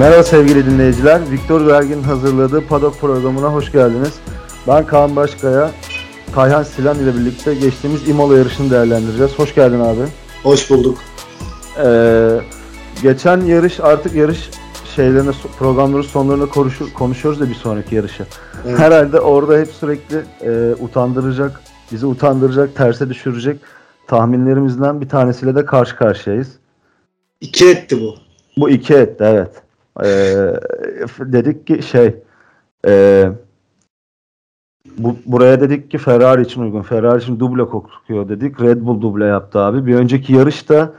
Merhaba sevgili dinleyiciler. Viktor Vergin'in hazırladığı Padok programına hoş geldiniz. Ben Kaan Başkaya, Kayhan Silan ile birlikte geçtiğimiz Imola yarışını değerlendireceğiz. Hoş geldin abi. Hoş bulduk. Ee, geçen yarış artık yarış şeylerini programların sonlarında konuşur, konuşuyoruz da bir sonraki yarışı. Evet. Herhalde orada hep sürekli e, utandıracak, bizi utandıracak, terse düşürecek tahminlerimizden bir tanesiyle de karşı karşıyayız. İki etti bu. Bu iki etti evet. Ee, dedik ki şey e, bu, buraya dedik ki Ferrari için uygun. Ferrari için duble kokuyor dedik. Red Bull duble yaptı abi. Bir önceki yarışta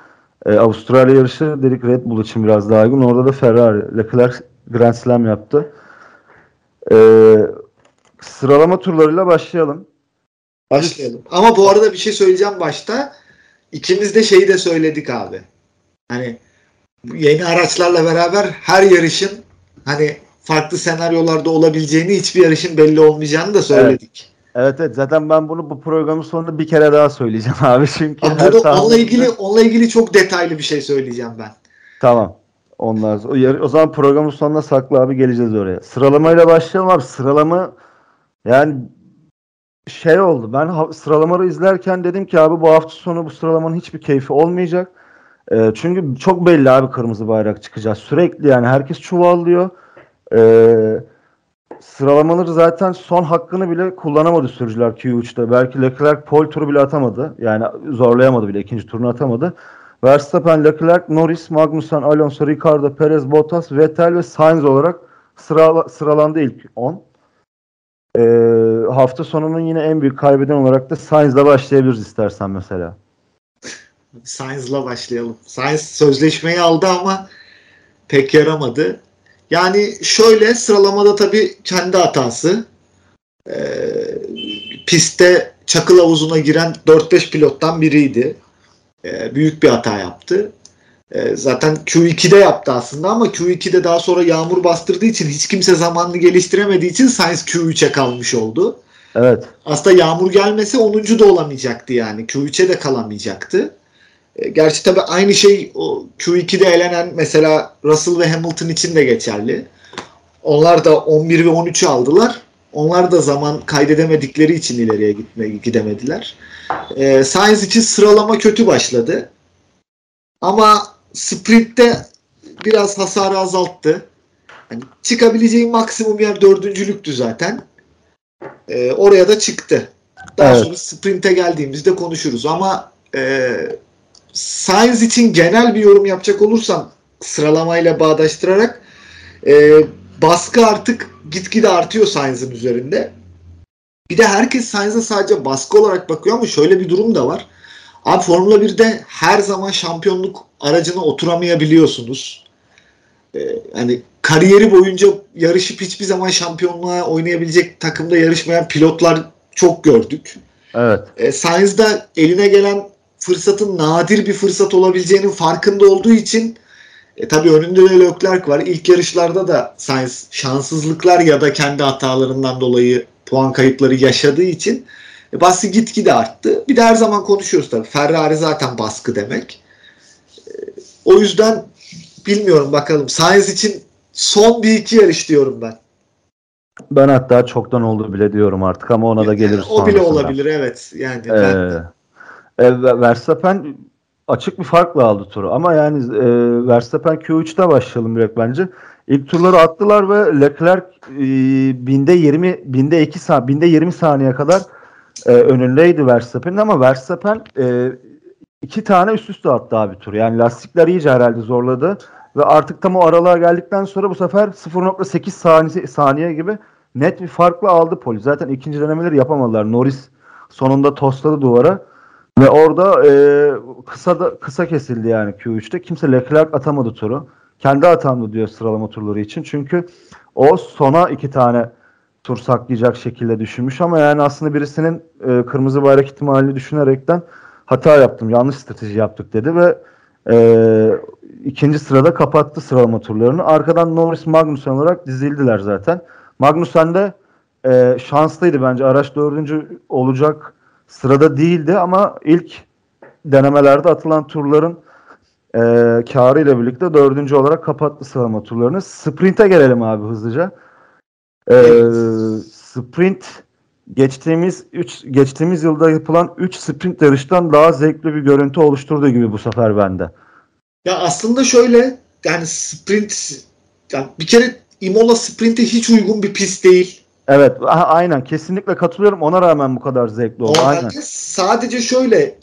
e, Avustralya yarışı dedik Red Bull için biraz daha uygun. Orada da Ferrari. Leclerc Grand Slam yaptı. E, sıralama turlarıyla başlayalım. Başlayalım. Ama bu arada bir şey söyleyeceğim başta. İkimiz de şeyi de söyledik abi. Hani yeni araçlarla beraber her yarışın hani farklı senaryolarda olabileceğini hiçbir yarışın belli olmayacağını da söyledik. Evet. Evet evet zaten ben bunu bu programın sonunda bir kere daha söyleyeceğim abi çünkü abi her bunu, onunla ilgili onunla ilgili çok detaylı bir şey söyleyeceğim ben. Tamam. Onlar o, o zaman programın sonunda saklı abi geleceğiz oraya. Sıralamayla başlayalım abi. Sıralama yani şey oldu. Ben sıralamaları izlerken dedim ki abi bu hafta sonu bu sıralamanın hiçbir keyfi olmayacak. E, çünkü çok belli abi kırmızı bayrak çıkacağız. Sürekli yani herkes çuvallıyor. Eee sıralamaları zaten son hakkını bile kullanamadı sürücüler Q3'te. Belki Leclerc pole turu bile atamadı. Yani zorlayamadı bile ikinci turunu atamadı. Verstappen, Leclerc, Norris, Magnussen, Alonso, Ricardo, Perez, Bottas, Vettel ve Sainz olarak sırala, sıralandı ilk 10. Ee, hafta sonunun yine en büyük kaybeden olarak da Sainz'la başlayabiliriz istersen mesela. Sainz'la başlayalım. Sainz sözleşmeyi aldı ama pek yaramadı. Yani şöyle sıralamada tabii kendi hatası. Ee, pistte çakıl havuzuna giren 4-5 pilottan biriydi. Ee, büyük bir hata yaptı. Ee, zaten Q2'de yaptı aslında ama Q2'de daha sonra yağmur bastırdığı için hiç kimse zamanını geliştiremediği için Sainz Q3'e kalmış oldu. Evet. Aslında yağmur gelmese 10. da olamayacaktı yani. Q3'e de kalamayacaktı. E, gerçi tabii aynı şey o Q2'de elenen mesela Russell ve Hamilton için de geçerli. Onlar da 11 ve 13'ü aldılar. Onlar da zaman kaydedemedikleri için ileriye gitme, gidemediler. E, Sainz için sıralama kötü başladı. Ama sprintte biraz hasarı azalttı. Yani çıkabileceği maksimum yer dördüncülüktü zaten. E, oraya da çıktı. Daha evet. sonra sprinte geldiğimizde konuşuruz ama e, Sainz için genel bir yorum yapacak olursam sıralamayla bağdaştırarak e, baskı artık gitgide artıyor Sainz'in üzerinde. Bir de herkes Sainz'a sadece baskı olarak bakıyor ama şöyle bir durum da var. Abi Formula 1'de her zaman şampiyonluk aracına oturamayabiliyorsunuz. Ee, hani kariyeri boyunca yarışıp hiçbir zaman şampiyonluğa oynayabilecek takımda yarışmayan pilotlar çok gördük. Evet. Ee, Sainz'da eline gelen fırsatın nadir bir fırsat olabileceğinin farkında olduğu için e, tabii önünde de Leclerc var. İlk yarışlarda da Sainz şanssızlıklar ya da kendi hatalarından dolayı puan kayıpları yaşadığı için e, baskı gitgide arttı. Bir de her zaman konuşuyoruz tabii. Ferrari zaten baskı demek. E, o yüzden bilmiyorum bakalım. Sainz için son bir iki yarış diyorum ben. Ben hatta çoktan oldu bile diyorum artık ama ona da geliriz yani, O bile olabilir evet. Yani ee, ben, e, Verstappen açık bir farkla aldı turu. Ama yani e, Verstappen Q3'te başlayalım direkt bence. İlk turları attılar ve Leclerc e, binde 20 binde 2 saniye binde 20 saniye kadar e, önündeydi Verstappen'in ama Verstappen e, iki tane üst üste attı abi tur. Yani lastikler iyice herhalde zorladı ve artık tam o aralığa geldikten sonra bu sefer 0.8 saniye, saniye gibi net bir farkla aldı poli. Zaten ikinci denemeleri yapamadılar. Norris sonunda tosladı duvara. Ve orada e, kısa da kısa kesildi yani Q3'te. Kimse Leclerc atamadı turu. Kendi hatamdı diyor sıralama turları için. Çünkü o sona iki tane tur saklayacak şekilde düşünmüş ama yani aslında birisinin e, kırmızı bayrak ihtimalini düşünerekten hata yaptım, yanlış strateji yaptık dedi ve e, ikinci sırada kapattı sıralama turlarını. Arkadan Norris Magnussen olarak dizildiler zaten. Magnussen de e, şanslıydı bence. Araç dördüncü olacak sırada değildi ama ilk denemelerde atılan turların e, karı ile birlikte dördüncü olarak kapattı sıralama turlarını. Sprint'e gelelim abi hızlıca. E, sprint geçtiğimiz 3 geçtiğimiz yılda yapılan 3 sprint yarıştan daha zevkli bir görüntü oluşturduğu gibi bu sefer bende. Ya aslında şöyle yani sprint yani bir kere Imola sprinte hiç uygun bir pist değil. Evet aynen kesinlikle katılıyorum ona rağmen bu kadar zevkli oldu. Aynen. Sadece şöyle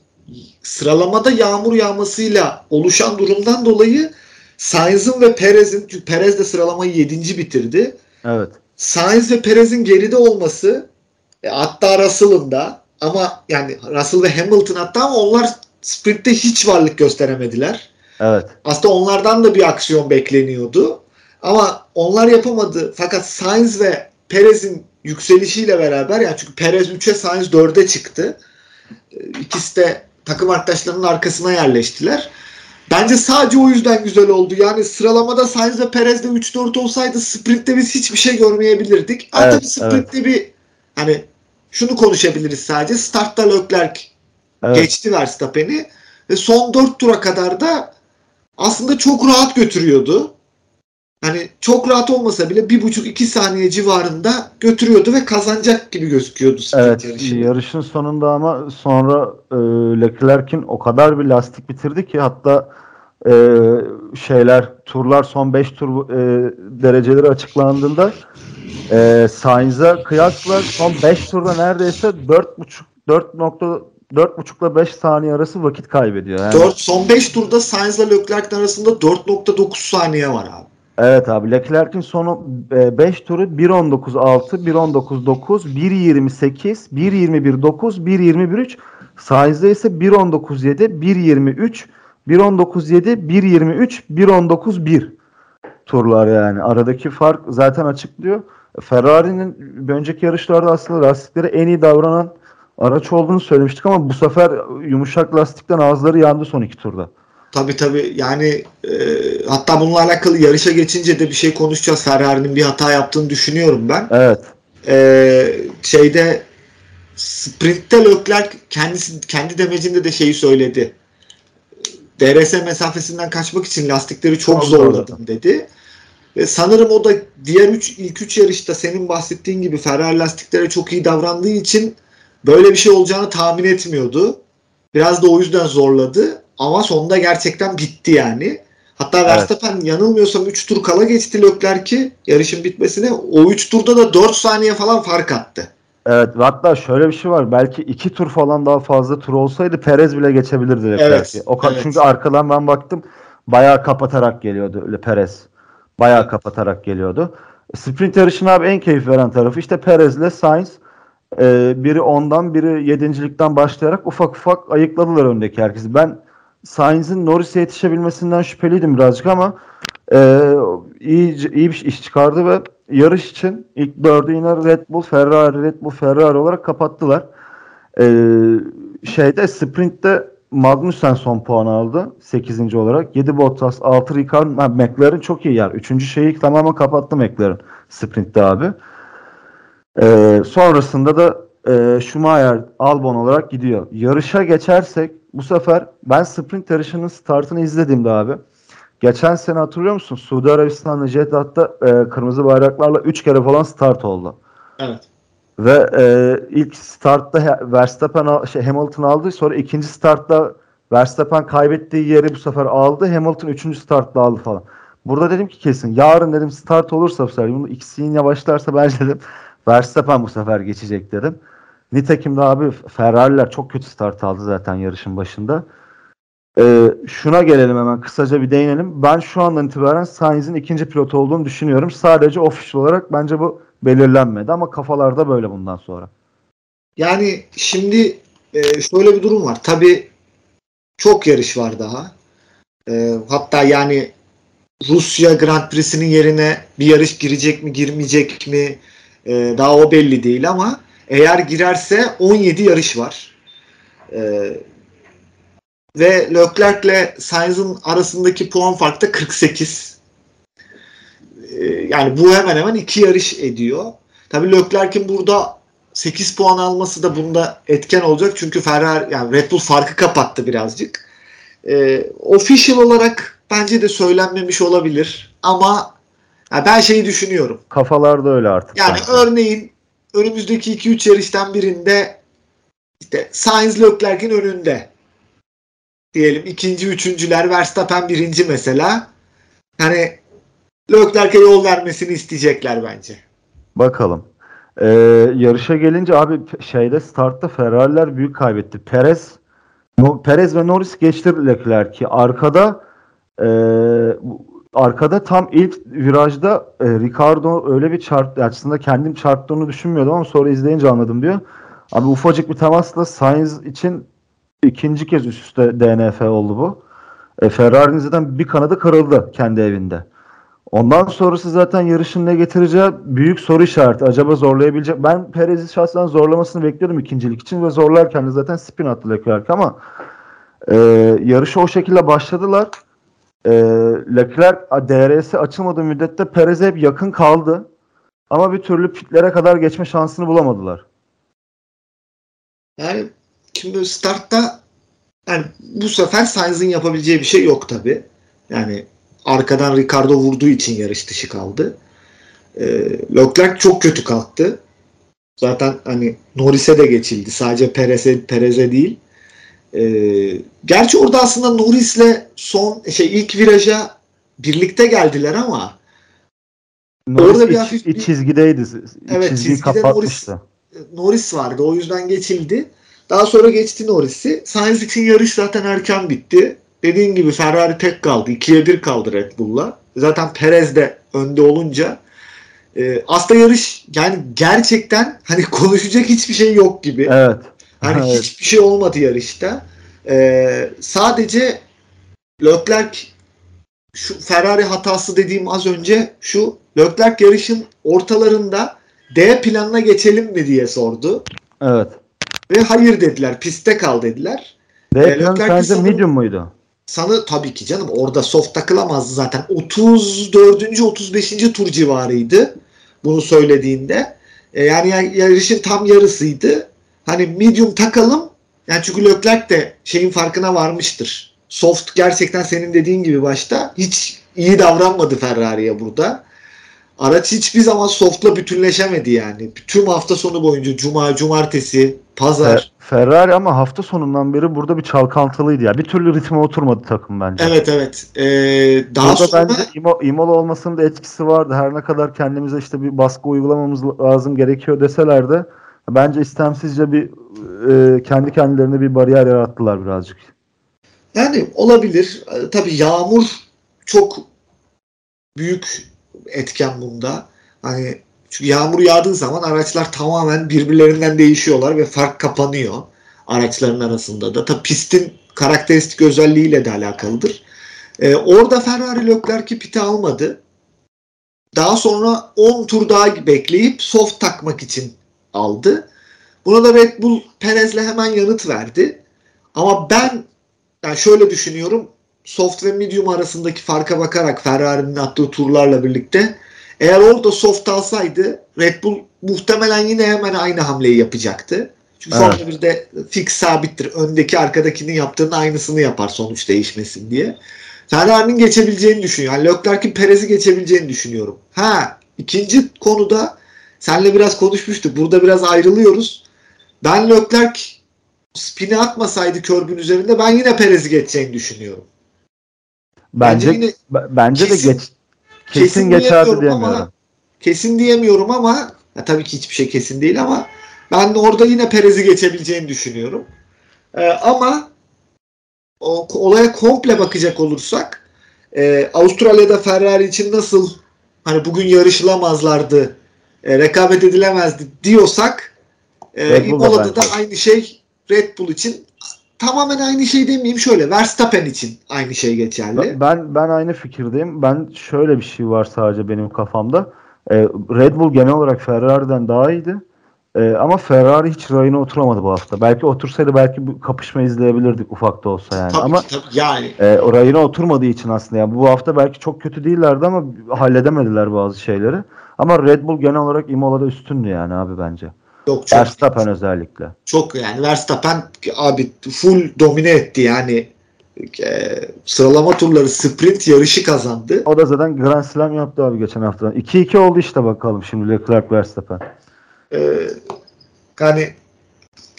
sıralamada yağmur yağmasıyla oluşan durumdan dolayı Sainz'ın ve Perez'in çünkü Perez de sıralamayı 7. bitirdi. Evet. Sainz ve Perez'in geride olması e, hatta Russell'ın da ama yani Russell ve Hamilton hatta ama onlar sprintte hiç varlık gösteremediler. Evet. Aslında onlardan da bir aksiyon bekleniyordu. Ama onlar yapamadı. Fakat Sainz ve Perez'in yükselişiyle beraber yani çünkü Perez 3'e Sainz 4'e çıktı. E, ikisi de takım arkadaşlarının arkasına yerleştiler. Bence sadece o yüzden güzel oldu. Yani sıralamada Sainz ve Perez de 3-4 olsaydı sprintte biz hiçbir şey görmeyebilirdik. Evet, Hatta sprintte evet. bir hani şunu konuşabiliriz sadece. Startta Leclerc evet. geçti Verstappen'i ve son 4 tura kadar da aslında çok rahat götürüyordu. Hani çok rahat olmasa bile bir buçuk iki saniye civarında götürüyordu ve kazanacak gibi gözüküyordu evet, yarışını. Yarışın sonunda ama sonra e, Leclerc'in o kadar bir lastik bitirdi ki hatta e, şeyler turlar son 5 tur e, dereceleri açıklandığında e, Sainz'a kıyasla son 5 turda neredeyse 4.5 4 4.5 ile 5 saniye arası vakit kaybediyor. Yani. 4, son 5 turda Sainz ile Leclerc arasında 4.9 saniye var abi. Evet abi Leclerc'in sonu 5 e, turu 1.19.6, 1.19.9, 1.28, 1.21.9, 1.21.3. Sainz'de ise 1.19.7, 1.23, 1.19.7, 1.23, 1.19.1 turlar yani. Aradaki fark zaten açıklıyor. Ferrari'nin önceki yarışlarda aslında lastikleri en iyi davranan araç olduğunu söylemiştik ama bu sefer yumuşak lastikten ağızları yandı son iki turda. Tabi tabi yani e, hatta bununla alakalı yarışa geçince de bir şey konuşacağız. Ferrari'nin bir hata yaptığını düşünüyorum ben. Evet. E, şeyde sprintte Leclerc kendisi kendi demecinde de şeyi söyledi. DRS mesafesinden kaçmak için lastikleri çok zorladım dedi. Ve sanırım o da diğer üç, ilk üç yarışta senin bahsettiğin gibi Ferrari lastiklere çok iyi davrandığı için böyle bir şey olacağını tahmin etmiyordu. Biraz da o yüzden zorladı. Ama sonunda gerçekten bitti yani. Hatta evet. Verstappen yanılmıyorsam 3 tur kala geçti Leclerc'i yarışın bitmesine. O 3 turda da 4 saniye falan fark attı. Evet hatta şöyle bir şey var. Belki 2 tur falan daha fazla tur olsaydı Perez bile geçebilirdi Leclerc'i. Evet, o evet. Çünkü arkadan ben baktım bayağı kapatarak geliyordu Perez. Bayağı kapatarak geliyordu. Sprint yarışına abi en keyif veren tarafı işte Perez ile Sainz. Ee, biri ondan biri yedincilikten başlayarak ufak ufak ayıkladılar öndeki herkesi. Ben Sainz'in Norris'e yetişebilmesinden şüpheliydim birazcık ama e, iyi, iyi bir iş çıkardı ve yarış için ilk dördü yine Red Bull, Ferrari, Red Bull, Ferrari olarak kapattılar. E, şeyde sprintte Magnussen son puan aldı 8. olarak. 7 Bottas, 6 Ricardo, McLaren çok iyi yer. Üçüncü şeyi tamamen kapattı McLaren sprintte abi. Ee, sonrasında da e, Schumacher Albon olarak gidiyor. Yarışa geçersek bu sefer ben sprint yarışının startını izlediğimde abi geçen sene hatırlıyor musun? Suudi Arabistan'da Jeddah'ta e, kırmızı bayraklarla 3 kere falan start oldu. Evet. Ve e, ilk startta Verstappen şey, Hamilton aldı. Sonra ikinci startta Verstappen kaybettiği yeri bu sefer aldı. Hamilton üçüncü startta aldı falan. Burada dedim ki kesin yarın dedim start olursa bu sefer bunu ikisi yavaşlarsa ben dedim Verstappen bu sefer geçecek dedim. Nitekim de abi Ferrari'ler çok kötü start aldı zaten yarışın başında. Ee, şuna gelelim hemen kısaca bir değinelim. Ben şu andan itibaren Sainz'in ikinci pilot olduğunu düşünüyorum. Sadece official olarak bence bu belirlenmedi ama kafalarda böyle bundan sonra. Yani şimdi e, şöyle bir durum var. Tabi çok yarış var daha. E, hatta yani Rusya Grand Prix'sinin yerine bir yarış girecek mi girmeyecek mi e, daha o belli değil ama eğer girerse 17 yarış var. Ee, ve Leclerc ile Sainz'ın arasındaki puan farkı da 48. Ee, yani bu hemen hemen iki yarış ediyor. Tabii Leclerc'in burada 8 puan alması da bunda etken olacak. Çünkü Ferrari yani Red Bull farkı kapattı birazcık. E, official olarak bence de söylenmemiş olabilir ama yani ben şeyi düşünüyorum. Kafalarda öyle artık. Yani bence. örneğin önümüzdeki 2-3 yarıştan birinde işte Sainz Leclerc'in önünde diyelim ikinci üçüncüler Verstappen birinci mesela hani Leclerc'e yol vermesini isteyecekler bence. Bakalım. Ee, yarışa gelince abi şeyde startta Ferrari'ler büyük kaybetti. Perez Perez ve Norris geçti Leclerc'i. Arkada e, arkada tam ilk virajda e, Ricardo öyle bir çarptı. Aslında kendim çarptığını düşünmüyordum ama sonra izleyince anladım diyor. Abi ufacık bir temasla Sainz için ikinci kez üst üste DNF oldu bu. E, Ferrari'nin zaten bir kanadı kırıldı kendi evinde. Ondan sonrası zaten yarışın ne getireceği büyük soru işareti. Acaba zorlayabilecek? Ben Perez'i şahsen zorlamasını bekliyordum ikincilik için ve zorlarken de zaten spin attı Leclerc ama e, yarışı o şekilde başladılar. E, Leclerc DRS açılmadığı müddette Perez hep yakın kaldı. Ama bir türlü pitlere kadar geçme şansını bulamadılar. Yani şimdi startta yani bu sefer Sainz'in yapabileceği bir şey yok tabi. Yani arkadan Ricardo vurduğu için yarış dışı kaldı. E, Leclerc çok kötü kalktı. Zaten hani Norris'e de geçildi. Sadece Perez'e Perez'e değil. E, gerçi orada aslında Norris'le son şey ilk viraja birlikte geldiler ama Norris orada bir iç, hafif iç çizgideydi. Evet, çizgide kapatmıştı. Norris, Norris vardı. O yüzden geçildi. Daha sonra geçti Norris'i. Sainz için yarış zaten erken bitti. Dediğin gibi Ferrari tek kaldı. 2'ye 1 kaldı Red Bull'la. Zaten Perez de önde olunca e, aslında yarış yani gerçekten hani konuşacak hiçbir şey yok gibi. Evet. Hani evet. hiçbir şey olmadı yarışta. E, sadece Leclerc şu Ferrari hatası dediğim az önce şu Leclerc yarışın ortalarında D planına geçelim mi diye sordu. Evet. Ve hayır dediler. Piste kal dediler. D e, plan sence medium muydu? Sana tabii ki canım orada soft takılamazdı zaten. 34. 35. tur civarıydı bunu söylediğinde. E, yani yarışın tam yarısıydı. Hani medium takalım. Yani çünkü Leclerc de şeyin farkına varmıştır. Soft gerçekten senin dediğin gibi başta hiç iyi davranmadı Ferrari'ye burada. Araç hiçbir zaman soft'la bütünleşemedi yani. Tüm hafta sonu boyunca cuma, cumartesi, pazar. Ferrari ama hafta sonundan beri burada bir çalkantılıydı ya. Bir türlü ritme oturmadı takım bence. Evet evet. Ee, daha burada sonra... bence Imo, Imola olmasının da etkisi vardı. Her ne kadar kendimize işte bir baskı uygulamamız lazım gerekiyor deseler de bence istemsizce bir e, kendi kendilerine bir bariyer yarattılar birazcık. Yani olabilir. Ee, tabii yağmur çok büyük etken bunda. Hani çünkü yağmur yağdığı zaman araçlar tamamen birbirlerinden değişiyorlar ve fark kapanıyor araçların arasında da. Tabii pistin karakteristik özelliğiyle de alakalıdır. Ee, orada Ferrari Leclerc'i pite almadı. Daha sonra 10 tur daha bekleyip soft takmak için aldı. Buna da Red Bull Perez'le hemen yanıt verdi. Ama ben yani şöyle düşünüyorum. Soft ve medium arasındaki farka bakarak Ferrari'nin attığı turlarla birlikte eğer orada soft alsaydı Red Bull muhtemelen yine hemen aynı hamleyi yapacaktı. Çünkü evet. Formula 1'de fix sabittir. Öndeki arkadakinin yaptığının aynısını yapar sonuç değişmesin diye. Ferrari'nin geçebileceğini düşünüyorum. Yani Leclerc'in Perez'i geçebileceğini düşünüyorum. Ha ikinci konuda senle biraz konuşmuştuk. Burada biraz ayrılıyoruz. Ben Leclerc spini atmasaydı körbün üzerinde ben yine Perez'i geçeceğini düşünüyorum. Bence bence, yine bence kesin, de geç kesin, kesin geçerdi diyemiyorum. Ama, kesin diyemiyorum ama ya tabii ki hiçbir şey kesin değil ama ben de orada yine Perez'i geçebileceğini düşünüyorum. Ee, ama o olaya komple bakacak olursak e, Avustralya'da Ferrari için nasıl hani bugün yarışılamazlardı, e, rekabet edilemezdi diyorsak e, Imola'da da aynı şey Red Bull için tamamen aynı şey demeyeyim şöyle Verstappen için aynı şey geçerli. Ben ben aynı fikirdeyim. Ben şöyle bir şey var sadece benim kafamda. Ee, Red Bull genel olarak Ferrari'den daha iyiydi. Ee, ama Ferrari hiç rayına oturamadı bu hafta. Belki otursaydı belki bu kapışma izleyebilirdik ufak da olsa yani. Tabii ama tabii yani. E, o rayına oturmadığı için aslında yani bu hafta belki çok kötü değillerdi ama halledemediler bazı şeyleri. Ama Red Bull genel olarak Imola'da üstündü yani abi bence. Yok çok. Verstappen özellikle. Çok yani Verstappen abi full domine etti yani e, sıralama turları sprint yarışı kazandı. O da zaten Grand Slam yaptı abi geçen hafta. 2-2 oldu işte bakalım şimdi Leclerc Verstappen. Ee, yani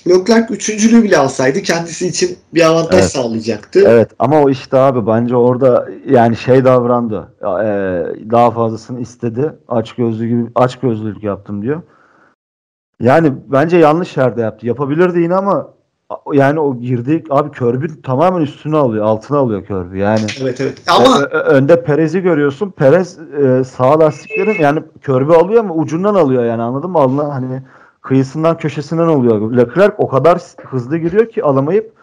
Leclerc üçüncülüğü bile alsaydı kendisi için bir avantaj evet. sağlayacaktı. Evet ama o işte abi bence orada yani şey davrandı. E, daha fazlasını istedi. Aç gözlü gibi aç gözlülük yaptım diyor. Yani bence yanlış yerde yaptı. Yapabilirdi yine ama yani o girdi abi Körbün tamamen üstüne alıyor. Altına alıyor Körbü. Yani Evet evet. Ama ö- önde Perez'i görüyorsun. Perez e, sağ lastiklerin yani Körbü alıyor ama ucundan alıyor yani anladın mı? Alına hani kıyısından köşesinden oluyor. Leclerc o kadar hızlı giriyor ki alamayıp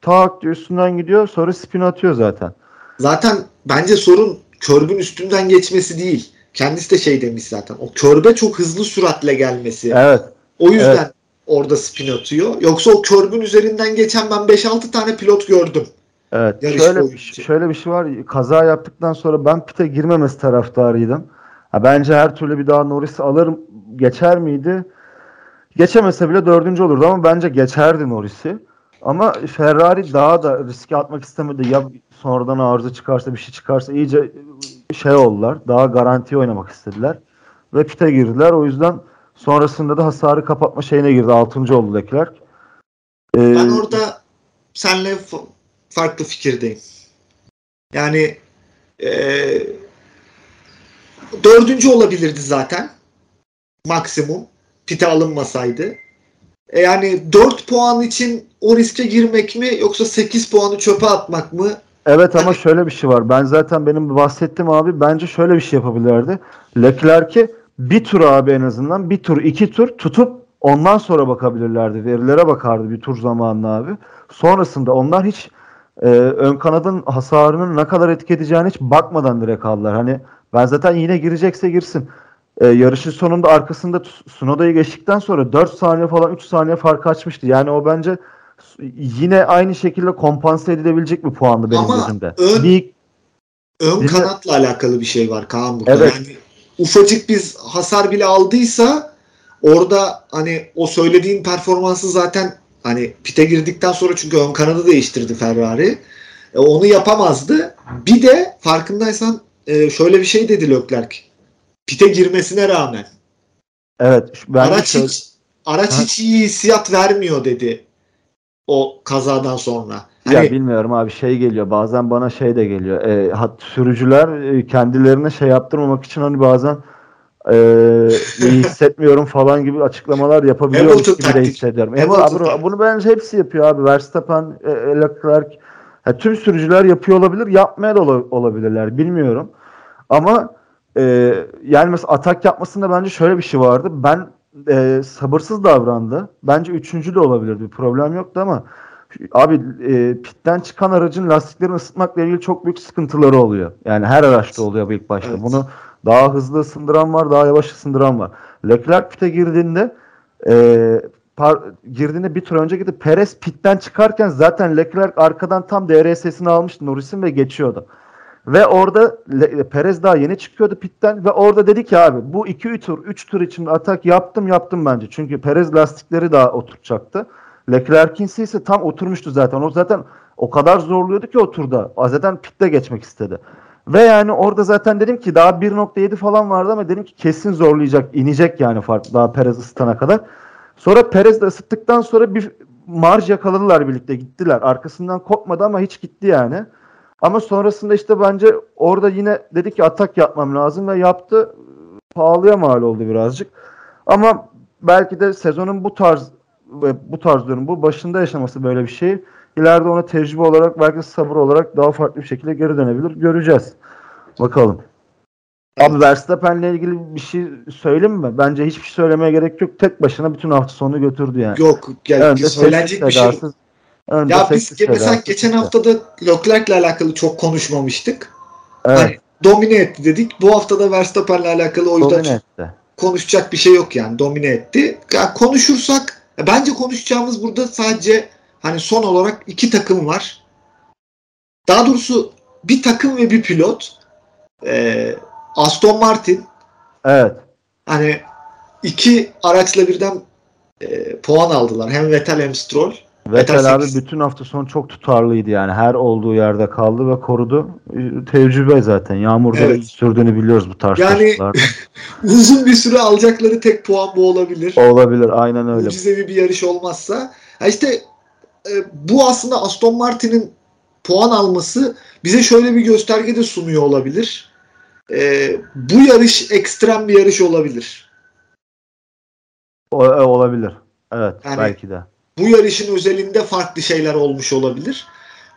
tak üstünden gidiyor sonra spin atıyor zaten. Zaten bence sorun körbün üstünden geçmesi değil. Kendisi de şey demiş zaten. O körbe çok hızlı süratle gelmesi. Evet. O yüzden evet. orada spin atıyor. Yoksa o körbün üzerinden geçen ben 5-6 tane pilot gördüm. Evet. şöyle, bir, şöyle bir şey var. Kaza yaptıktan sonra ben pite girmemesi taraftarıydım. Ha, bence her türlü bir daha Norris alır geçer miydi? Geçemese bile dördüncü olurdu ama bence geçerdi Norris'i. Ama Ferrari daha da riske atmak istemedi. Ya sonradan arıza çıkarsa bir şey çıkarsa iyice şey oldular. Daha garanti oynamak istediler. Ve pite girdiler. O yüzden sonrasında da hasarı kapatma şeyine girdi. Altıncı oldu Leclerc. Ee, ben orada senle farklı fikirdeyim. Yani ee, dördüncü olabilirdi zaten. Maksimum pite alınmasaydı. E yani 4 puan için o riske girmek mi yoksa 8 puanı çöpe atmak mı? Evet ama şöyle bir şey var. Ben zaten benim bahsettim abi. Bence şöyle bir şey yapabilirlerdi. Leclerc'i bir tur abi en azından bir tur iki tur tutup ondan sonra bakabilirlerdi. Verilere bakardı bir tur zamanında abi. Sonrasında onlar hiç e, ön kanadın hasarının ne kadar etki edeceğini hiç bakmadan direkt aldılar. Hani ben zaten yine girecekse girsin e, yarışın sonunda arkasında Sunoda'yı geçtikten sonra 4 saniye falan 3 saniye fark açmıştı. Yani o bence yine aynı şekilde kompanse edilebilecek bir puandı benim Ama gözümde. Ön, ön bir, kanatla alakalı bir şey var Kaan burada. Evet. Yani ufacık bir hasar bile aldıysa orada hani o söylediğin performansı zaten hani pite girdikten sonra çünkü ön kanadı değiştirdi Ferrari. E, onu yapamazdı. Bir de farkındaysan e, şöyle bir şey dedi Leclerc pite girmesine rağmen. Evet. Araç şöyle... hiç araç ha? hiç iyi hissiyat vermiyor dedi o kazadan sonra. Hani... Ya bilmiyorum abi şey geliyor bazen bana şey de geliyor. E, hat, sürücüler e, kendilerine şey yaptırmamak için hani bazen e, iyi hissetmiyorum falan gibi açıklamalar yapabiliyor gibi de hissediyorum. Ama abi, bunu bence hepsi yapıyor abi. Verstappen, e, Leclerc yani tüm sürücüler yapıyor olabilir. Yapmaya da olabilirler. Bilmiyorum. Ama e, yani mesela atak yapmasında bence şöyle bir şey vardı. Ben e, sabırsız davrandı. Bence üçüncü de olabilirdi. Bir problem yoktu ama abi e, pitten çıkan aracın lastiklerini ısıtmakla ilgili çok büyük sıkıntıları oluyor. Yani her araçta oluyor bu ilk başta. Evet. Bunu daha hızlı ısındıran var, daha yavaş ısındıran var. Leclerc pite girdiğinde e, par, girdiğinde bir tur önce gidip Perez pitten çıkarken zaten Leclerc arkadan tam DRS'sini almıştı Norris'in ve geçiyordu. Ve orada Perez daha yeni çıkıyordu pitten ve orada dedi ki abi bu 2 tur 3 tur için atak yaptım yaptım bence. Çünkü Perez lastikleri daha oturacaktı. Leclerc'in ise tam oturmuştu zaten. O zaten o kadar zorluyordu ki o turda. Zaten pitte geçmek istedi. Ve yani orada zaten dedim ki daha 1.7 falan vardı ama dedim ki kesin zorlayacak, inecek yani fark daha Perez ısıtana kadar. Sonra Perez de ısıttıktan sonra bir marj yakaladılar birlikte gittiler. Arkasından kopmadı ama hiç gitti yani. Ama sonrasında işte bence orada yine dedi ki atak yapmam lazım ve yaptı. Pahalıya mal oldu birazcık. Ama belki de sezonun bu tarz bu tarz diyorum bu başında yaşaması böyle bir şey. İleride ona tecrübe olarak belki sabır olarak daha farklı bir şekilde geri dönebilir. Göreceğiz. Bakalım. Abi Verstappen'le ilgili bir şey söyleyeyim mi? Bence hiçbir şey söylemeye gerek yok. Tek başına bütün hafta sonu götürdü yani. Yok. Yani söylenecek bir şey Önce ya biz mesela geçen hafta da Leclerc'le alakalı çok konuşmamıştık. Evet. Hani domine etti dedik. Bu hafta da Verstappen'le alakalı o yüzden konuşacak bir şey yok yani. Domine etti. Yani konuşursak bence konuşacağımız burada sadece hani son olarak iki takım var. Daha doğrusu bir takım ve bir pilot. Ee, Aston Martin. Evet. Hani iki araçla birden e, puan aldılar. Hem Vettel hem Stroll. Vettel abi bütün hafta sonu çok tutarlıydı yani. Her olduğu yerde kaldı ve korudu. Tecrübe zaten. Yağmurda evet. sürdüğünü biliyoruz bu tarz Yani uzun bir süre alacakları tek puan bu olabilir. Olabilir aynen öyle. Mucizevi bir yarış olmazsa. Ha işte e, bu aslında Aston Martin'in puan alması bize şöyle bir gösterge de sunuyor olabilir. E, bu yarış ekstrem bir yarış olabilir. O, e, olabilir. Evet yani, belki de bu yarışın özelinde farklı şeyler olmuş olabilir.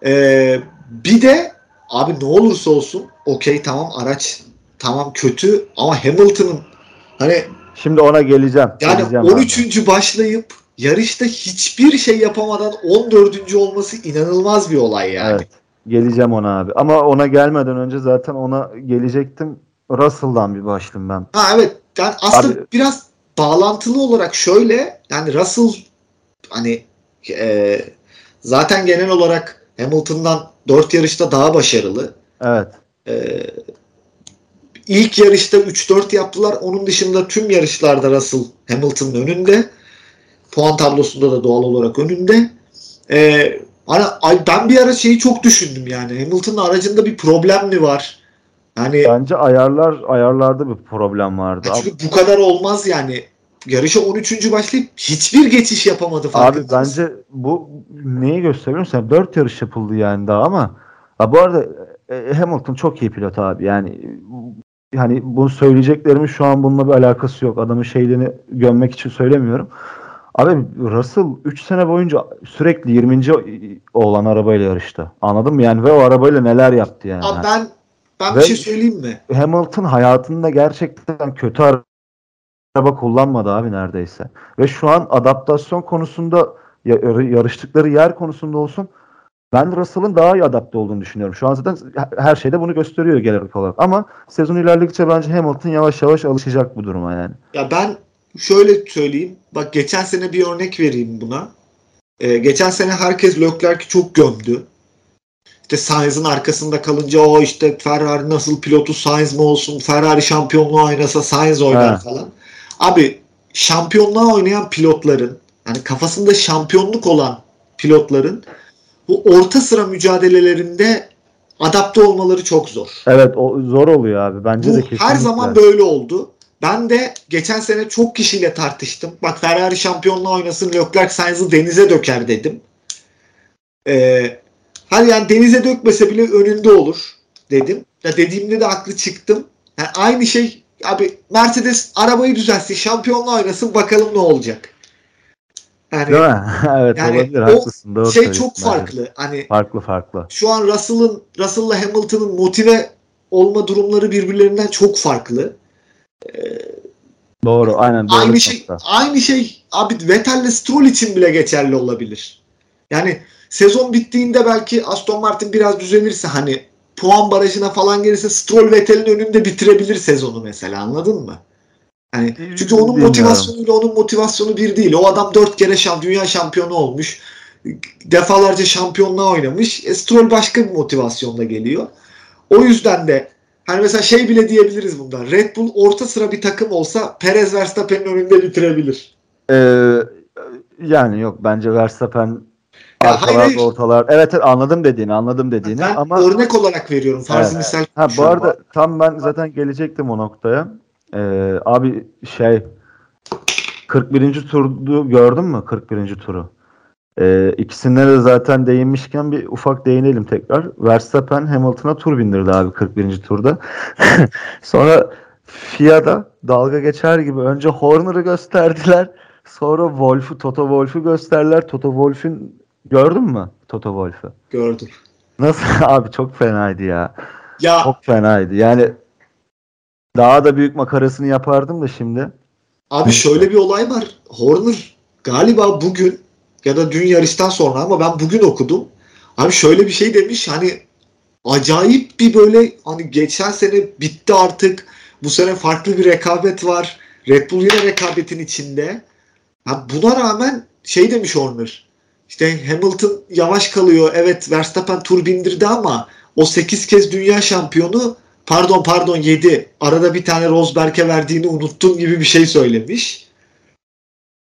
Ee, bir de abi ne olursa olsun okey tamam araç tamam kötü ama Hamilton'ın hani şimdi ona geleceğim. Yani geleceğim 13. Abi. başlayıp yarışta hiçbir şey yapamadan 14. olması inanılmaz bir olay yani. Evet. Geleceğim ona abi. Ama ona gelmeden önce zaten ona gelecektim. Russell'dan bir başlayayım ben. Ha evet. Yani aslında abi, biraz bağlantılı olarak şöyle yani Russell hani e, zaten genel olarak Hamilton'dan 4 yarışta daha başarılı. Evet. E, ilk yarışta 3-4 yaptılar. Onun dışında tüm yarışlarda Russell Hamilton'ın önünde. Puan tablosunda da doğal olarak önünde. E, hani, ben bir ara şeyi çok düşündüm yani. Hamilton'ın aracında bir problem mi var? Yani bence ayarlar ayarlarda bir problem vardı. Çünkü bu kadar olmaz yani yarışa 13. başlayıp hiçbir geçiş yapamadı Abi bence bu neyi gösteriyor sen? 4 yarış yapıldı yani daha ama ha, bu arada e, e, Hamilton çok iyi pilot abi. Yani hani bunu söyleyeceklerimin şu an bununla bir alakası yok. Adamın şeyliğini gömmek için söylemiyorum. Abi Russell 3 sene boyunca sürekli 20. olan arabayla yarıştı. Anladın mı? Yani ve o arabayla neler yaptı yani. Abi ben ben ve bir şey söyleyeyim mi? Hamilton hayatında gerçekten kötü araba kullanmadı abi neredeyse. Ve şu an adaptasyon konusunda yarıştıkları yer konusunda olsun ben Russell'ın daha iyi adapte olduğunu düşünüyorum. Şu an zaten her şeyde bunu gösteriyor genel olarak. Ama sezon ilerledikçe bence Hamilton yavaş yavaş alışacak bu duruma yani. Ya ben şöyle söyleyeyim. Bak geçen sene bir örnek vereyim buna. Ee, geçen sene herkes Leclerc'i çok gömdü. İşte Sainz'ın arkasında kalınca o işte Ferrari nasıl pilotu Sainz mi olsun? Ferrari şampiyonluğu oynasa Sainz oynar ha. falan. Abi şampiyonluğa oynayan pilotların yani kafasında şampiyonluk olan pilotların bu orta sıra mücadelelerinde adapte olmaları çok zor. Evet o zor oluyor abi. Bence bu de kesinlikle. her zaman böyle oldu. Ben de geçen sene çok kişiyle tartıştım. Bak Ferrari şampiyonluğa oynasın Leclerc Sainz'ı denize döker dedim. Ee, hani yani denize dökmese bile önünde olur dedim. Ya dediğimde de haklı çıktım. Yani aynı şey Abi Mercedes arabayı düzeltsin, şampiyonluğa oynasın bakalım ne olacak. Yani, Değil mi? evet yani olabilir haklısın. Doğru şey çok farklı. Yani. Hani farklı farklı. Şu an Russell'ın Russell'la Hamilton'ın motive olma durumları birbirlerinden çok farklı. Ee, doğru, aynen doğru. Aynı şey nokta. aynı şey abi Vettel'le Stroll için bile geçerli olabilir. Yani sezon bittiğinde belki Aston Martin biraz düzenirse hani puan barajına falan gelirse Stroll Vettel'in önünde bitirebilir sezonu mesela anladın mı? Yani çünkü onun motivasyonuyla onun motivasyonu bir değil. O adam dört kere şamp dünya şampiyonu olmuş. Defalarca şampiyonluğa oynamış. E, Stroll başka bir motivasyonla geliyor. O yüzden de hani mesela şey bile diyebiliriz bundan. Red Bull orta sıra bir takım olsa Perez Verstappen'in önünde bitirebilir. Ee, yani yok bence Verstappen Arkalar, hayır, ortalar. Evet, anladım dediğini, anladım dediğini. Ben ama örnek olarak veriyorum. Farz evet. misal. Ha, bu arada var. tam ben zaten gelecektim o noktaya. Ee, abi şey 41. turdu gördün mü? 41. turu. Ee, ikisine de zaten değinmişken bir ufak değinelim tekrar. Verstappen Hamilton'a tur bindirdi abi 41. turda. Sonra FIA'da dalga geçer gibi önce Horner'ı gösterdiler. Sonra Wolf'u, Toto Wolf'u gösterdiler. Toto Wolf'ün Gördün mü Toto Wolff'u? Gördüm. Nasıl abi çok fenaydı ya. Ya çok fenaydı. Yani daha da büyük makarasını yapardım da şimdi. Abi şöyle bir olay var. Horner galiba bugün ya da dün yarıştan sonra ama ben bugün okudum. Abi şöyle bir şey demiş hani acayip bir böyle hani geçen sene bitti artık. Bu sene farklı bir rekabet var. Red Bull yine rekabetin içinde. Ha buna rağmen şey demiş Horner. İşte Hamilton yavaş kalıyor. Evet Verstappen tur bindirdi ama o 8 kez dünya şampiyonu pardon pardon 7 arada bir tane Rosberg'e verdiğini unuttum gibi bir şey söylemiş.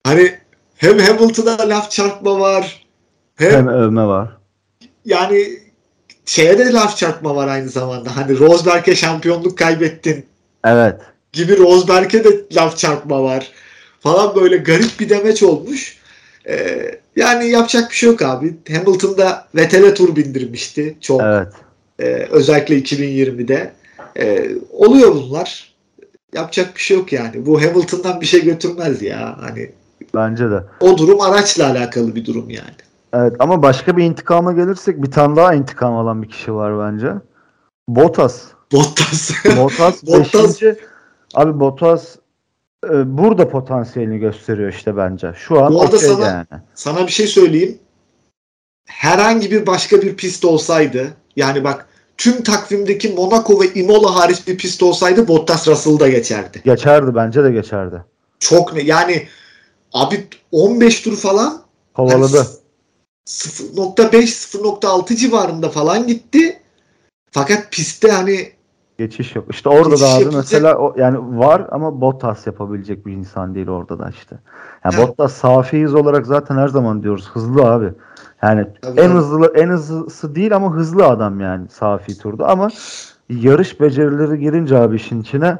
Hani hem Hamilton'a laf çarpma var hem, hem övme var. Yani şeye de laf çarpma var aynı zamanda. Hani Rosberg'e şampiyonluk kaybettin. Evet. Gibi Rosberg'e de laf çarpma var. Falan böyle garip bir demeç olmuş. Ee, yani yapacak bir şey yok abi. Hamilton'da Vettel'e tur bindirmişti çok. Evet. Ee, özellikle 2020'de. Ee, oluyor bunlar. Yapacak bir şey yok yani. Bu Hamilton'dan bir şey götürmez ya. Hani Bence de. O durum araçla alakalı bir durum yani. Evet ama başka bir intikama gelirsek bir tane daha intikam alan bir kişi var bence. Bottas. Bottas. Bottas, Bottas. Abi Bottas e, burada potansiyelini gösteriyor işte bence. Şu an Bu arada sana, yani. sana bir şey söyleyeyim. Herhangi bir başka bir pist olsaydı yani bak tüm takvimdeki Monaco ve Imola hariç bir pist olsaydı Bottas Russell'da geçerdi. Geçerdi bence de geçerdi. Çok ne yani abi 15 tur falan kovaladı. Hani 0.5 0.6 civarında falan gitti. Fakat pistte hani geçiş yok. İşte orada da abi yapacak. mesela o, yani var ama Bottas yapabilecek bir insan değil orada da işte. Yani evet. Bottas safi hız olarak zaten her zaman diyoruz hızlı abi. Yani Tabii en hızlı en hızlısı değil ama hızlı adam yani safi turda ama yarış becerileri girince abi işin içine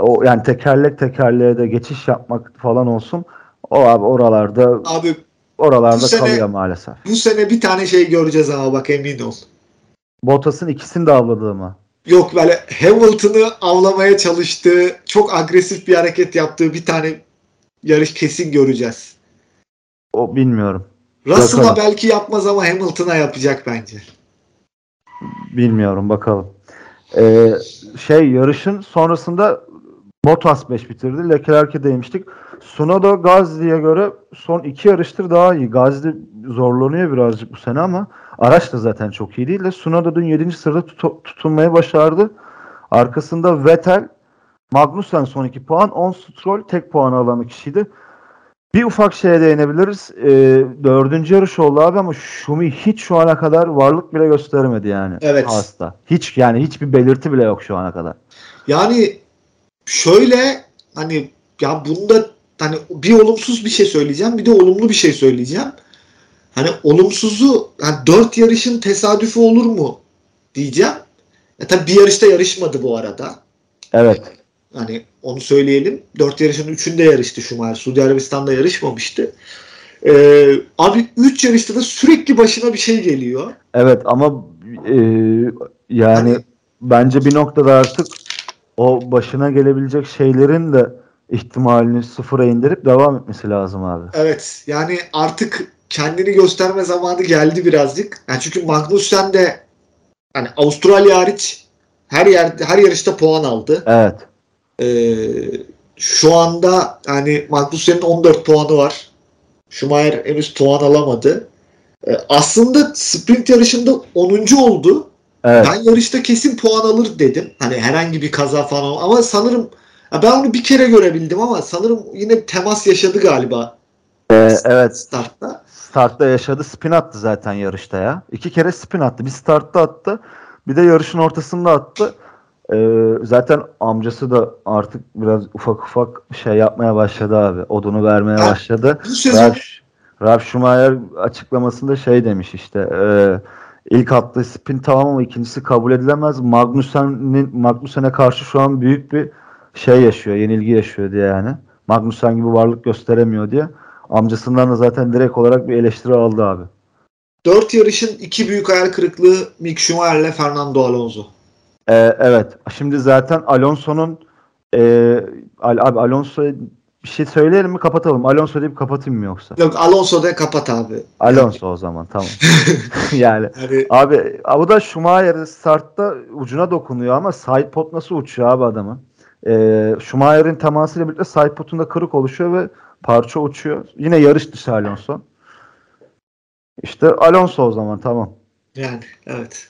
o yani tekerlek tekerleğe de geçiş yapmak falan olsun. O abi oralarda abi oralarda sene, kalıyor maalesef. Bu sene bir tane şey göreceğiz ama bak emin ol. Bottas'ın ikisini de avladığı mı? Yok böyle Hamilton'ı avlamaya çalıştığı, çok agresif bir hareket yaptığı bir tane yarış kesin göreceğiz. O bilmiyorum. Russell'a belki yapmaz ama Hamilton'a yapacak bence. Bilmiyorum bakalım. Ee, şey yarışın sonrasında Bottas 5 bitirdi. Leclerc'e değmiştik. Sunoda Gazli'ye göre son iki yarıştır daha iyi. Gazli zorlanıyor birazcık bu sene ama araç da zaten çok iyi değil de Sunoda dün 7. sırada tut- tutunmayı başardı. Arkasında Vettel, Magnussen son 2 puan, On Stroll tek puanı alan kişiydi. Bir ufak şeye değinebiliriz. E, dördüncü yarış oldu abi ama Şumi hiç şu ana kadar varlık bile göstermedi yani. Evet. Hasta. Hiç yani hiçbir belirti bile yok şu ana kadar. Yani şöyle hani ya bunda hani bir olumsuz bir şey söyleyeceğim bir de olumlu bir şey söyleyeceğim. Hani olumsuzu yani dört yarışın tesadüfü olur mu diyeceğim. Ya tabii bir yarışta yarışmadı bu arada. Evet. Hani onu söyleyelim. Dört yarışın üçünde yarıştı Schumacher. Suudi Arabistan'da yarışmamıştı. Ee, abi üç yarışta da sürekli başına bir şey geliyor. Evet ama e, yani hani, bence bir noktada artık o başına gelebilecek şeylerin de ihtimalini sıfıra indirip devam etmesi lazım abi. Evet yani artık kendini gösterme zamanı geldi birazcık. Yani çünkü Magnussen de hani Avustralya hariç her yer her yarışta puan aldı. Evet. Ee, şu anda yani Magnussen'in 14 puanı var. Schumacher henüz puan alamadı. Ee, aslında sprint yarışında 10. oldu. Evet. Ben yarışta kesin puan alır dedim. Hani herhangi bir kaza falan ama sanırım ben onu bir kere görebildim ama sanırım yine temas yaşadı galiba. Ee, evet. Startta. Startta yaşadı. Spin attı zaten yarışta ya. İki kere spin attı. Bir startta attı. Bir de yarışın ortasında attı. Ee, zaten amcası da artık biraz ufak ufak şey yapmaya başladı abi. Odunu vermeye ha, başladı. Ralf, Ralf Schumacher açıklamasında şey demiş işte e, ilk attığı spin tamam ama ikincisi kabul edilemez. Magnussen'in Magnussen'e karşı şu an büyük bir şey yaşıyor, yenilgi yaşıyor diye yani. Magnussen gibi varlık gösteremiyor diye. Amcasından da zaten direkt olarak bir eleştiri aldı abi. Dört yarışın iki büyük hayal kırıklığı Mick Schumacher ile Fernando Alonso. Ee, evet. Şimdi zaten Alonso'nun e, abi Alonso'ya bir şey söyleyelim mi kapatalım? Alonso deyip kapatayım mı yoksa? Yok Alonso de kapat abi. Alonso o zaman tamam. yani hani... abi bu da Schumacher startta ucuna dokunuyor ama side pot nasıl uçuyor abi adamın? Ee, Schumacher'in temasıyla birlikte side potunda kırık oluşuyor ve parça uçuyor. Yine yarış dışı Alonso. İşte Alonso o zaman tamam. Yani evet.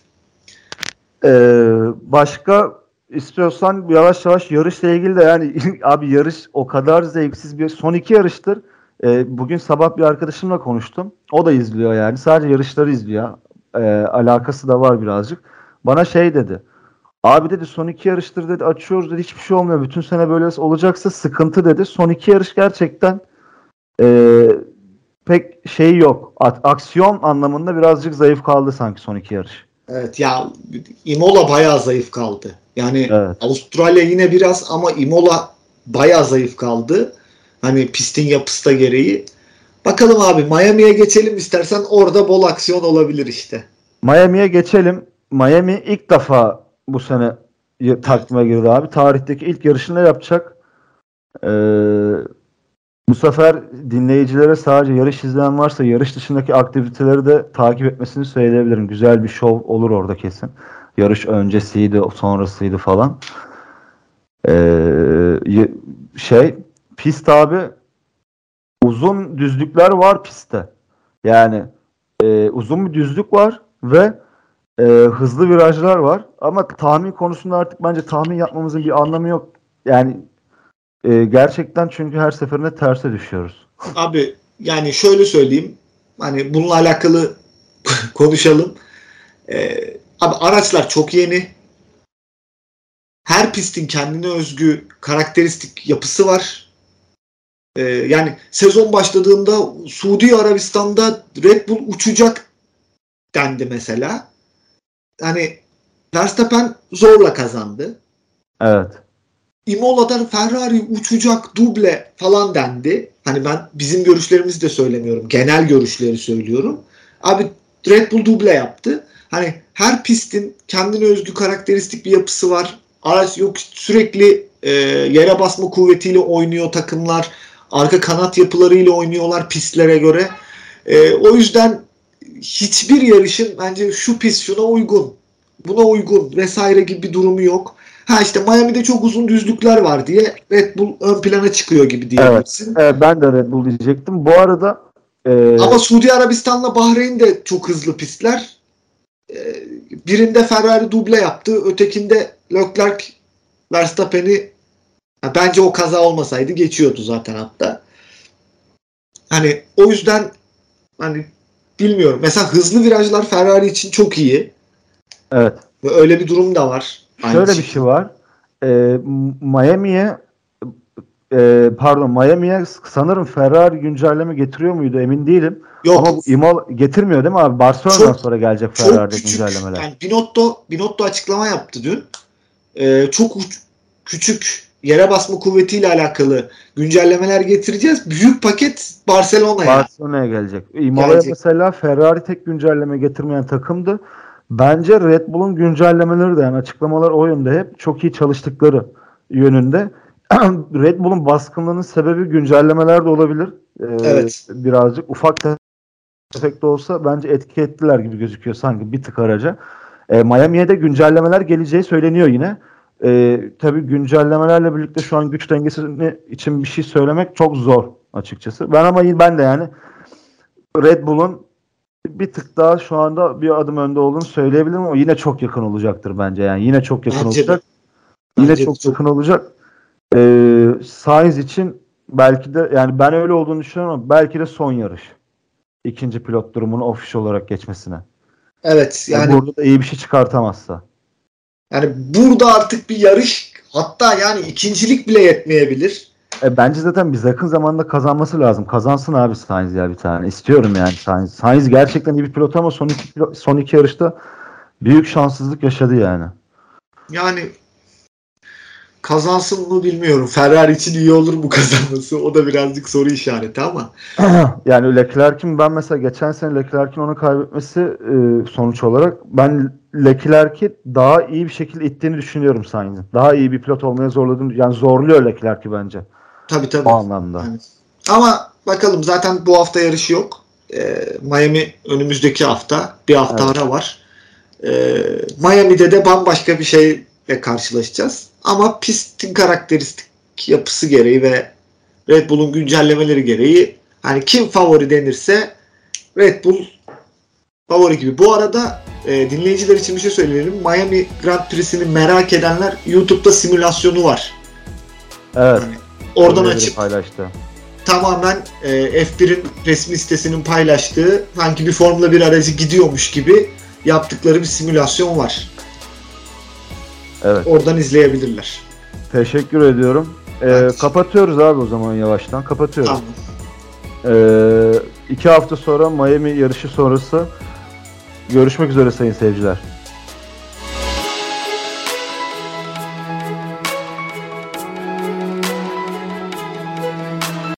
Ee, başka istiyorsan yavaş yavaş yarışla ilgili de yani abi yarış o kadar zevksiz bir son iki yarıştır. Ee, bugün sabah bir arkadaşımla konuştum. O da izliyor yani. Sadece yarışları izliyor. Ee, alakası da var birazcık. Bana şey dedi. Abi dedi son iki yarıştır dedi açıyoruz dedi hiçbir şey olmuyor. Bütün sene böyle olacaksa sıkıntı dedi. Son iki yarış gerçekten e, pek şey yok. aksiyon anlamında birazcık zayıf kaldı sanki son iki yarış. Evet ya Imola bayağı zayıf kaldı. Yani evet. Avustralya yine biraz ama Imola bayağı zayıf kaldı. Hani pistin yapısı da gereği. Bakalım abi Miami'ye geçelim istersen orada bol aksiyon olabilir işte. Miami'ye geçelim. Miami ilk defa bu sene takvime girdi abi. Tarihteki ilk yarışını yapacak. Ee, bu sefer dinleyicilere sadece yarış izleyen varsa yarış dışındaki aktiviteleri de takip etmesini söyleyebilirim. Güzel bir şov olur orada kesin. Yarış öncesiydi, sonrasıydı falan. Ee, şey pist abi uzun düzlükler var pistte. Yani e, uzun bir düzlük var ve e, hızlı virajlar var. Ama tahmin konusunda artık bence tahmin yapmamızın bir anlamı yok. Yani e, gerçekten çünkü her seferinde terse düşüyoruz. Abi yani şöyle söyleyeyim. Hani bununla alakalı konuşalım. Ee, abi araçlar çok yeni. Her pistin kendine özgü karakteristik yapısı var. Ee, yani sezon başladığında Suudi Arabistan'da Red Bull uçacak dendi mesela. Hani Verstappen zorla kazandı. Evet. Imola'dan Ferrari uçacak duble falan dendi. Hani ben bizim görüşlerimizi de söylemiyorum. Genel görüşleri söylüyorum. Abi Red Bull duble yaptı. Hani her pistin kendine özgü karakteristik bir yapısı var. Araç yok sürekli e, yere basma kuvvetiyle oynuyor takımlar. Arka kanat yapılarıyla oynuyorlar pistlere göre. E, o yüzden hiçbir yarışın bence şu pist şuna uygun, buna uygun vesaire gibi bir durumu yok. Ha işte Miami'de çok uzun düzlükler var diye Red Bull ön plana çıkıyor gibi diyebilirsin. Evet, evet ben de Red Bull diyecektim. Bu arada e... ama Suudi Arabistan'la Bahreyn de çok hızlı pistler. E, birinde Ferrari duble yaptı, ötekinde Leclerc Verstappen'i bence o kaza olmasaydı geçiyordu zaten hatta. Hani o yüzden hani bilmiyorum. Mesela hızlı virajlar Ferrari için çok iyi. Evet. Ve öyle bir durum da var. Şöyle bir şey var. Ee, Miami'ye e, pardon Miami'ye sanırım Ferrari güncelleme getiriyor muydu emin değilim. Yok. Ama bu Imola getirmiyor değil mi abi? Barcelona'dan sonra gelecek Ferrari'de güncellemeler. Yani Binotto, Binotto açıklama yaptı dün. Ee, çok küçük yere basma kuvvetiyle alakalı güncellemeler getireceğiz. Büyük paket Barcelona'ya. Barcelona'ya gelecek. Imola'ya mesela Ferrari tek güncelleme getirmeyen takımdı. Bence Red Bull'un güncellemeleri de yani açıklamalar o yönde hep çok iyi çalıştıkları yönünde. Red Bull'un baskınlığının sebebi güncellemeler de olabilir. Ee, evet. Birazcık ufak tefek de olsa bence etki ettiler gibi gözüküyor sanki bir tık araca. Ee, Miami'ye de güncellemeler geleceği söyleniyor yine. Ee, tabii güncellemelerle birlikte şu an güç dengesi için bir şey söylemek çok zor açıkçası. Ben ama ben de yani Red Bull'un bir tık daha şu anda bir adım önde olduğunu söyleyebilirim ama yine çok yakın olacaktır bence yani. Yine çok yakın bence olacak. De. Yine bence çok, çok yakın olacak. Ee, Sainz için belki de yani ben öyle olduğunu düşünüyorum ama belki de son yarış. İkinci pilot durumunu official olarak geçmesine. Evet yani, yani burada da iyi bir şey çıkartamazsa. Yani burada artık bir yarış hatta yani ikincilik bile yetmeyebilir. E, bence zaten biz yakın zamanda kazanması lazım. Kazansın abi Sainz ya bir tane. İstiyorum yani Sainz. Sainz gerçekten iyi bir pilot ama son iki, son iki yarışta büyük şanssızlık yaşadı yani. Yani kazansın mı bilmiyorum. Ferrari için iyi olur mu kazanması? O da birazcık soru işareti ama. yani Leclerc'in ben mesela geçen sene Leclerc'in onu kaybetmesi e, sonuç olarak ben Leclerc'i daha iyi bir şekilde ittiğini düşünüyorum Sainz'in. Daha iyi bir pilot olmaya zorladığını yani zorluyor Leclerc'i bence. Tabii tabii. O anlamda. Yani. Ama bakalım zaten bu hafta yarış yok. Ee, Miami önümüzdeki hafta. Bir hafta evet. ara var. Ee, Miami'de de bambaşka bir şeyle karşılaşacağız. Ama pistin karakteristik yapısı gereği ve Red Bull'un güncellemeleri gereği hani kim favori denirse Red Bull favori gibi. Bu arada e, dinleyiciler için bir şey söyleyelim. Miami Grand Prix'sini merak edenler YouTube'da simülasyonu var. Evet. Yani Oradan açıp paylaştı. tamamen e, F1'in resmi sitesinin paylaştığı sanki bir Formula 1 aracı gidiyormuş gibi yaptıkları bir simülasyon var. Evet. Oradan izleyebilirler. Teşekkür ediyorum. Ee, evet. Kapatıyoruz abi o zaman yavaştan. Kapatıyoruz. Tamam. Ee, iki hafta sonra Miami yarışı sonrası görüşmek üzere sayın seyirciler.